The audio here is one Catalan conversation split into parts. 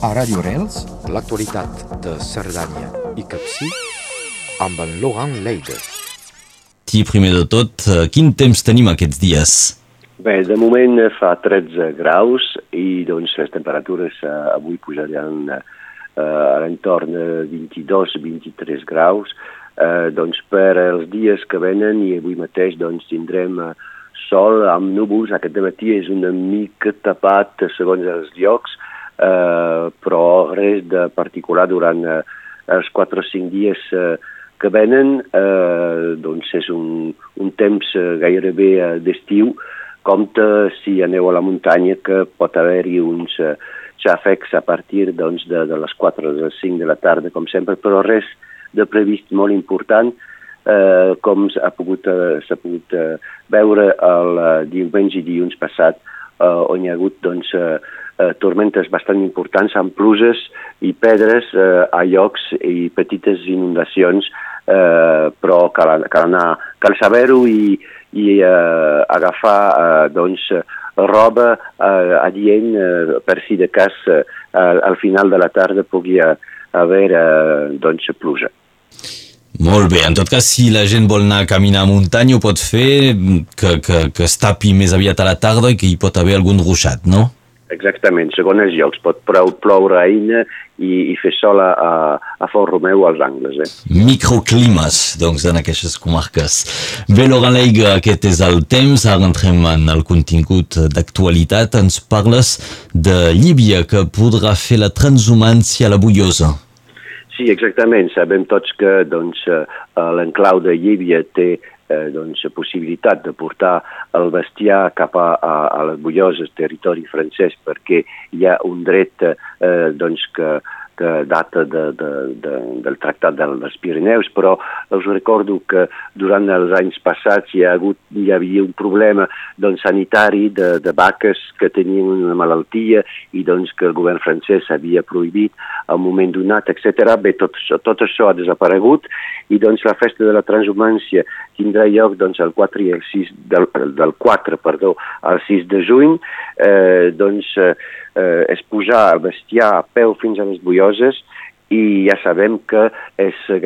A Radio Rels, l'actualitat de Cerdanya i Capcí amb en Laurent Leide. I primer de tot, eh, quin temps tenim aquests dies? Bé, de moment fa 13 graus i doncs les temperatures eh, avui pujaran eh, a l'entorn de 22-23 graus. Eh, doncs per els dies que venen i avui mateix doncs tindrem sol amb núvols. Aquest matí és una mica tapat segons els llocs, eh, però res de particular durant eh, els 4 o 5 dies eh, que venen. Eh, doncs és un, un temps eh, gairebé eh, d'estiu, compte si aneu a la muntanya que pot haver-hi uns eh, xàfecs a partir doncs, de, de les 4 o les 5 de la tarda, com sempre, però res de previst molt important, eh, com s'ha pogut, eh, pogut eh, veure el eh, diumenge i dilluns passat, eh, on hi ha hagut doncs, eh, eh, tormentes bastant importants amb pluges i pedres eh, a llocs i petites inundacions, eh, però cal, cal, anar, cal saber-ho i, i eh, agafar eh, doncs, roba eh, adient eh, per si de cas eh, al final de la tarda pugui haver eh, doncs, pluja. Molt bé, en tot cas, si la gent vol anar a caminar a muntanya, ho pot fer, que, que, que es tapi més aviat a la tarda i que hi pot haver algun ruixat, no? Exactament, segons els llocs. Pot ploure a Ina i, i fer sol a, a Fort Romeu als angles. Eh? Microclimes, doncs, en aquestes comarques. Bé, Laurent Leiga, aquest és el temps. Ara entrem en el contingut d'actualitat. Ens parles de Líbia, que podrà fer la transhumància a la Bullosa. Sí, exactament. Sabem tots que doncs, l'enclau de Llívia té eh, doncs, possibilitat de portar el bestiar cap a, a, a les Bulloses, territori francès, perquè hi ha un dret eh, doncs, que, que data de, de, de, del Tractat dels Pirineus, però us recordo que durant els anys passats hi, ha hagut, hi havia un problema doncs, sanitari de, de vaques que tenien una malaltia i doncs, que el govern francès havia prohibit al moment donat, etc. Bé, tot, tot això ha desaparegut i doncs, la festa de la transhumància tindrà lloc doncs, el 4 i el 6 del, del 4 perdó, al 6 de juny. Eh, doncs, eh, és pujar el bestiar a peu fins a les bulloses i ja sabem que és eh,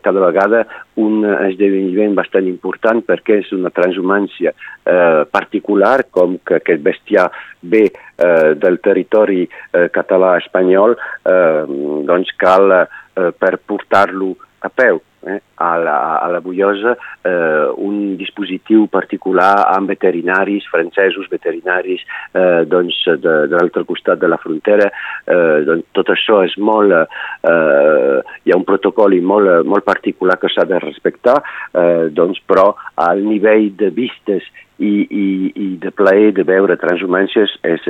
cada vegada un esdeveniment bastant important perquè és una transhumància eh, particular, com que aquest bestiar ve eh, del territori eh, català-espanyol, eh, doncs cal eh, per portar-lo a peu eh, a, la, a la Bullosa eh, un dispositiu particular amb veterinaris francesos, veterinaris eh, doncs, de, de l'altre costat de la frontera. Eh, doncs, tot això és molt... Eh, hi ha un protocol molt, molt particular que s'ha de respectar, eh, doncs, però al nivell de vistes i, i, i de plaer de veure transhumàncies és,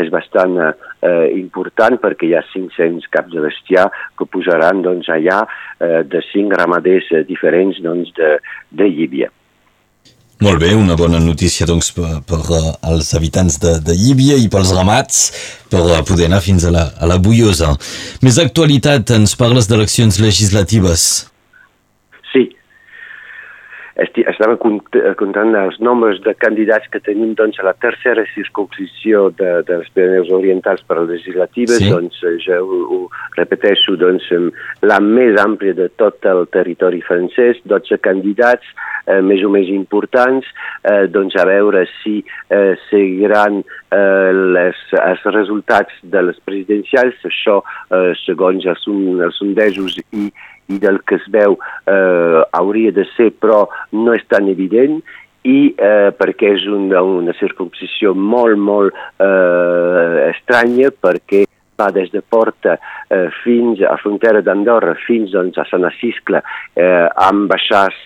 és bastant eh, important perquè hi ha 500 caps de bestiar que posaran doncs, allà eh, de 5 ramaders diferents doncs, de, de Llíbia. Molt bé, una bona notícia doncs, per, per uh, als habitants de, de Llíbia i pels ramats per uh, poder anar fins a la, a la Bullosa. Més actualitat, ens parles d'eleccions legislatives. Sí, estava comptant els nombres de candidats que tenim doncs, a la tercera circunscripció de, de les Pirineus Orientals per a legislatives, sí. doncs ja ho, ho repeteixo, doncs, la més àmplia de tot el territori francès, 12 candidats, eh, més o més importants, eh, doncs a veure si eh, seguiran eh, les, els resultats de les presidencials, això eh, segons els, els sondejos i i del que es veu eh, hauria de ser, però no és tan evident, i eh, perquè és una, una circumcisió molt, molt eh, estranya, perquè va des de Porta eh, fins a frontera d'Andorra, fins doncs, a Sant Assiscle, eh, amb baixars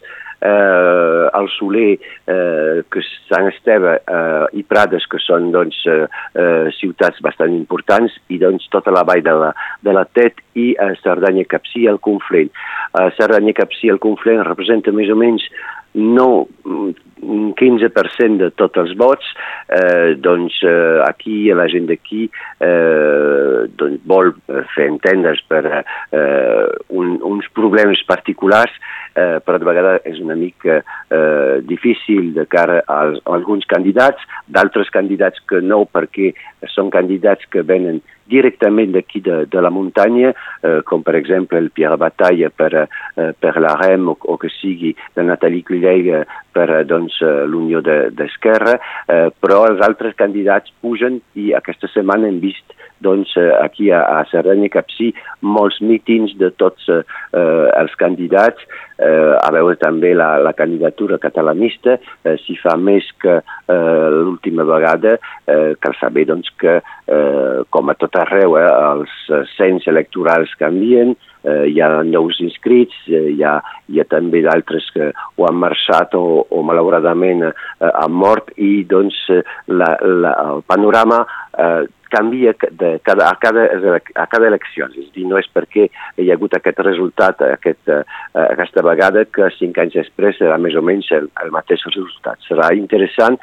eh, el Soler, eh, que Sant Esteve eh, i Prades, que són doncs, eh, eh, ciutats bastant importants, i doncs tota la vall de la, de la Tet i a Cerdanya Capcí el Conflent. A Cerdanya Capcí el Conflent representa més o menys no un 15% de tots els vots, eh, doncs eh, aquí la gent d'aquí eh, doncs vol fer entendre's per eh, un, uns problemes particulars, eh, però de vegades és una mica eh, difícil de cara a alguns candidats, d'altres candidats que no, perquè són candidats que venen directament d'aquí de, de la muntanya, eh, com per exemple el Pierre Batalla per, eh, per la REM o, o que sigui de Nathalie Clullega per doncs, l'Unió d'Esquerra, de, eh, però els altres candidats pugen i aquesta setmana hem vist doncs, aquí a, a Cerdanya Capcí molts mítings de tots eh, els candidats, eh, a veure també la, la candidatura catalanista, eh, si fa més que eh, l'última vegada, eh, cal saber doncs, que, eh, com a tot arreu, eh, els cens electorals canvien, eh, hi ha nous inscrits, eh, hi, ha, hi ha també d'altres que ho han marxat o, o malauradament eh, han mort i doncs la, la, el panorama eh, canvia de cada, a, cada, a cada elecció. És dir, no és perquè hi ha hagut aquest resultat aquest, uh, aquesta vegada que cinc anys després serà més o menys el, el mateix resultat. Serà interessant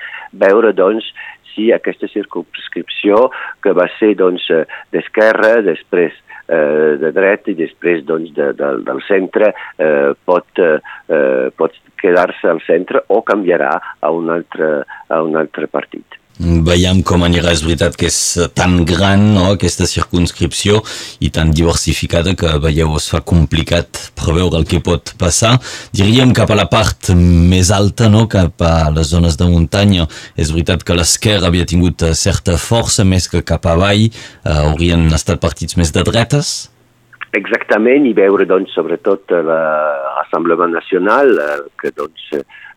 veure, doncs, si aquesta circunscripció que va ser doncs, d'esquerra, després eh, de dret i després doncs, de, de, del centre eh, pot, eh, pot quedar-se al centre o canviarà a un altre, a un altre partit. Veiem com anirà, és veritat que és tan gran no, aquesta circunscripció i tan diversificada que veieu es fa complicat preveure el que pot passar. Diríem cap a la part més alta, no, cap a les zones de muntanya. És veritat que l'esquerra havia tingut certa força més que cap avall. Eh, haurien estat partits més de dretes? Exactament, i veure doncs, sobretot l'Assemblement Nacional, eh, que doncs,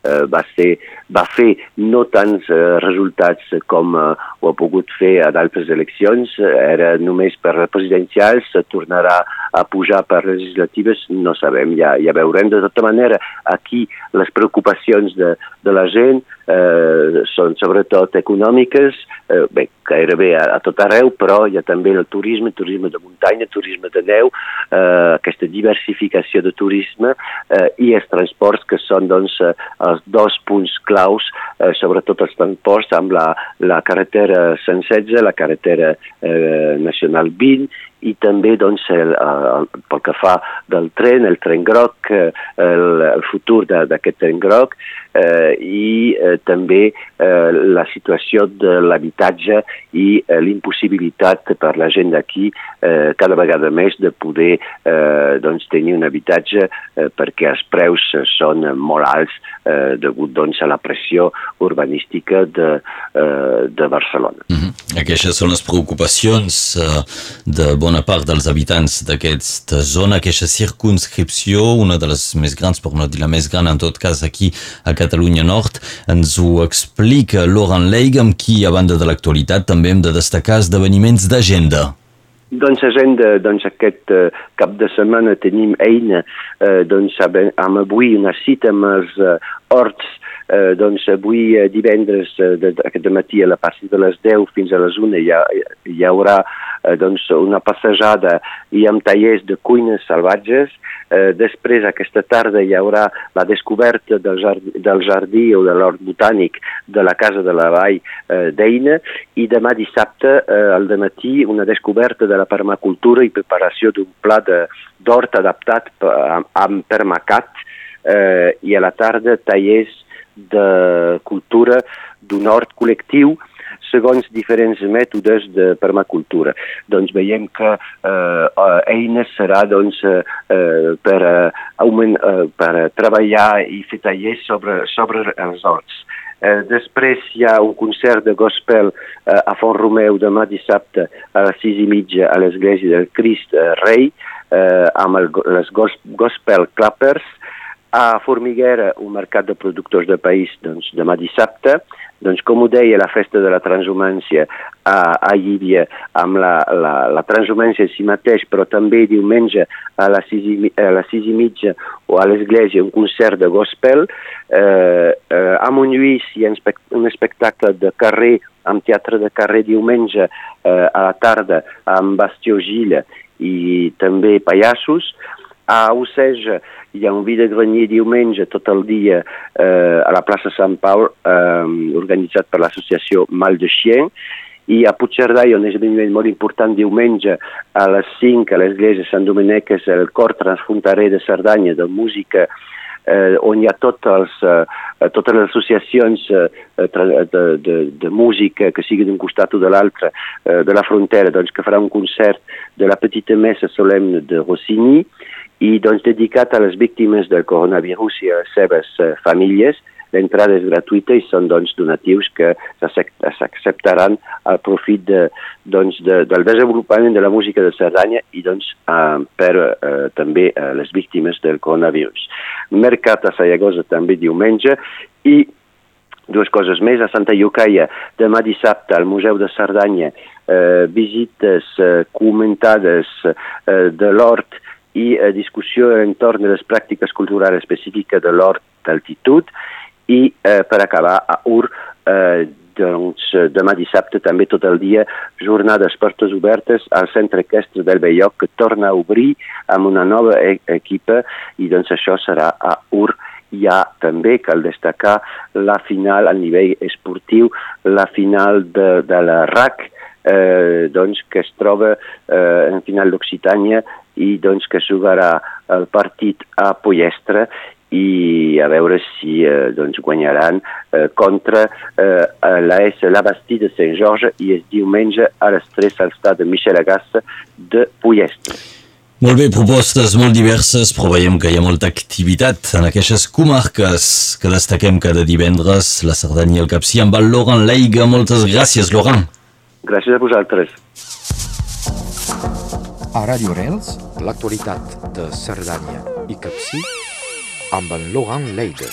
eh, va, ser, va fer no tants eh, resultats com eh, ho ha pogut fer a d'altres eleccions, era només per presidencials, tornarà a pujar per legislatives, no sabem, ja, ja veurem. De tota manera, aquí les preocupacions de, de la gent eh, són sobretot econòmiques, eh, bé, gairebé a, a tot arreu, però hi ha també el turisme, turisme de muntanya, turisme de neu, eh, aquesta diversificació de turisme eh, i els transports que són doncs, eh, els dos punts claus, eh, sobretot els transports amb la, la carretera 116, la carretera eh, nacional 20 i també doncs, el, el, pel que fa del tren, el tren groc, eh, el, el futur d'aquest tren groc eh, i eh, també eh, la situació de l'habitatge i eh, l'impossibilitat per la gent d'aquí eh, cada vegada més de poder eh, doncs, tenir un habitatge eh, perquè els preus són molt alts eh, degut doncs, a la pressió urbanística de, eh, de Barcelona. Mm -hmm. Aquestes són les preocupacions eh, de bona part dels habitants d'aquesta zona, aquesta circunscripció, una de les més grans, per no dir la més gran en tot cas aquí a Catalunya Nord, ens ho explica Laurent Leig, amb qui, a banda de l'actualitat, també hem de destacar esdeveniments d'agenda. Doncs agenda, doncs aquest uh, cap de setmana tenim eina, uh, doncs amb avui una cita amb els uh, horts eh, doncs avui eh, divendres eh, de, aquest matí a la partir de les 10 fins a les 1 hi, ha, hi haurà eh, doncs una passejada i amb tallers de cuines salvatges. Eh, després aquesta tarda hi haurà la descoberta del jardí, del jardí o de l'hort botànic de la Casa de la Vall eh, d'Eina i demà dissabte eh, al matí una descoberta de la permacultura i preparació d'un pla d'hort adaptat amb, amb permacat eh, i a la tarda tallers de cultura d'un hort col·lectiu segons diferents mètodes de permacultura. Doncs veiem que eh, eines serà doncs, eh, per, eh, augment, eh, per treballar i fer tallers sobre, sobre els horts. Eh, després hi ha un concert de gospel eh, a Font Romeu demà dissabte a les sis i mitja a l'Església del Crist eh, Rei eh, amb el, les gospel clappers a Formiguera, un mercat de productors de país, doncs, demà dissabte, doncs, com ho deia, la festa de la transhumància a, a Llívia, amb la, la, la transhumància en si mateix, però també diumenge a les sis i, a les sis i mitja o a l'església un concert de gospel. Eh, eh, a Montlluís hi ha un espectacle de carrer, amb teatre de carrer diumenge eh, a la tarda amb Bastió Gilla i també Pallassos. A Oceja hi ha un vi de granyer diumenge tot el dia eh, a la plaça Sant Pau, eh, organitzat per l'associació Mal de Chien, i a Puigcerdà hi ha un esdeveniment molt important diumenge a les 5 a l'església Sant Domènec, és el cor transfronterer de Cerdanya de música eh, on hi ha tots els, eh, totes les associacions eh, de, de, de música que sigui d'un costat o de l'altre eh, de la frontera, doncs, que farà un concert de la petita messa solemne de Rossini i doncs, dedicat a les víctimes del coronavirus i a les seves eh, famílies, l'entrada és gratuïta i són doncs, donatius que s'acceptaran al profit de, doncs, de, del desenvolupament de la música de Cerdanya i doncs, eh, per eh, també eh, les víctimes del coronavirus. Mercat a Sayagosa també diumenge i dues coses més. A Santa Iucaia, demà dissabte, al Museu de Cerdanya, eh, visites eh, comentades eh, de l'hort i eh, discussió entorn de les pràctiques culturals específiques de l'hort d'altitud i eh, per acabar a Ur eh, doncs, demà dissabte també tot el dia jornades portes obertes al centre equestre del Belloc que torna a obrir amb una nova e equipa i doncs això serà a Ur. Hi ha també, cal destacar, la final a nivell esportiu, la final de, de la RAC, eh, doncs, que es troba eh, en final d'Occitània i doncs, que jugarà el partit a Pollestre i a veure si eh, doncs guanyaran eh, contra eh, la S La Bastille de Sant George i és diumenge a les 3 al estat de Michel Agassa de Pollestre. Molt bé, propostes molt diverses, però veiem que hi ha molta activitat en aquestes comarques que destaquem cada divendres, la Cerdanya i el Capcí, amb el Laurent Leiga. Moltes gràcies, Laurent. Gràcies a vosaltres. A Radio Rels, l'actualitat de Cerdanya i Capcí amb en Laurent Leiga.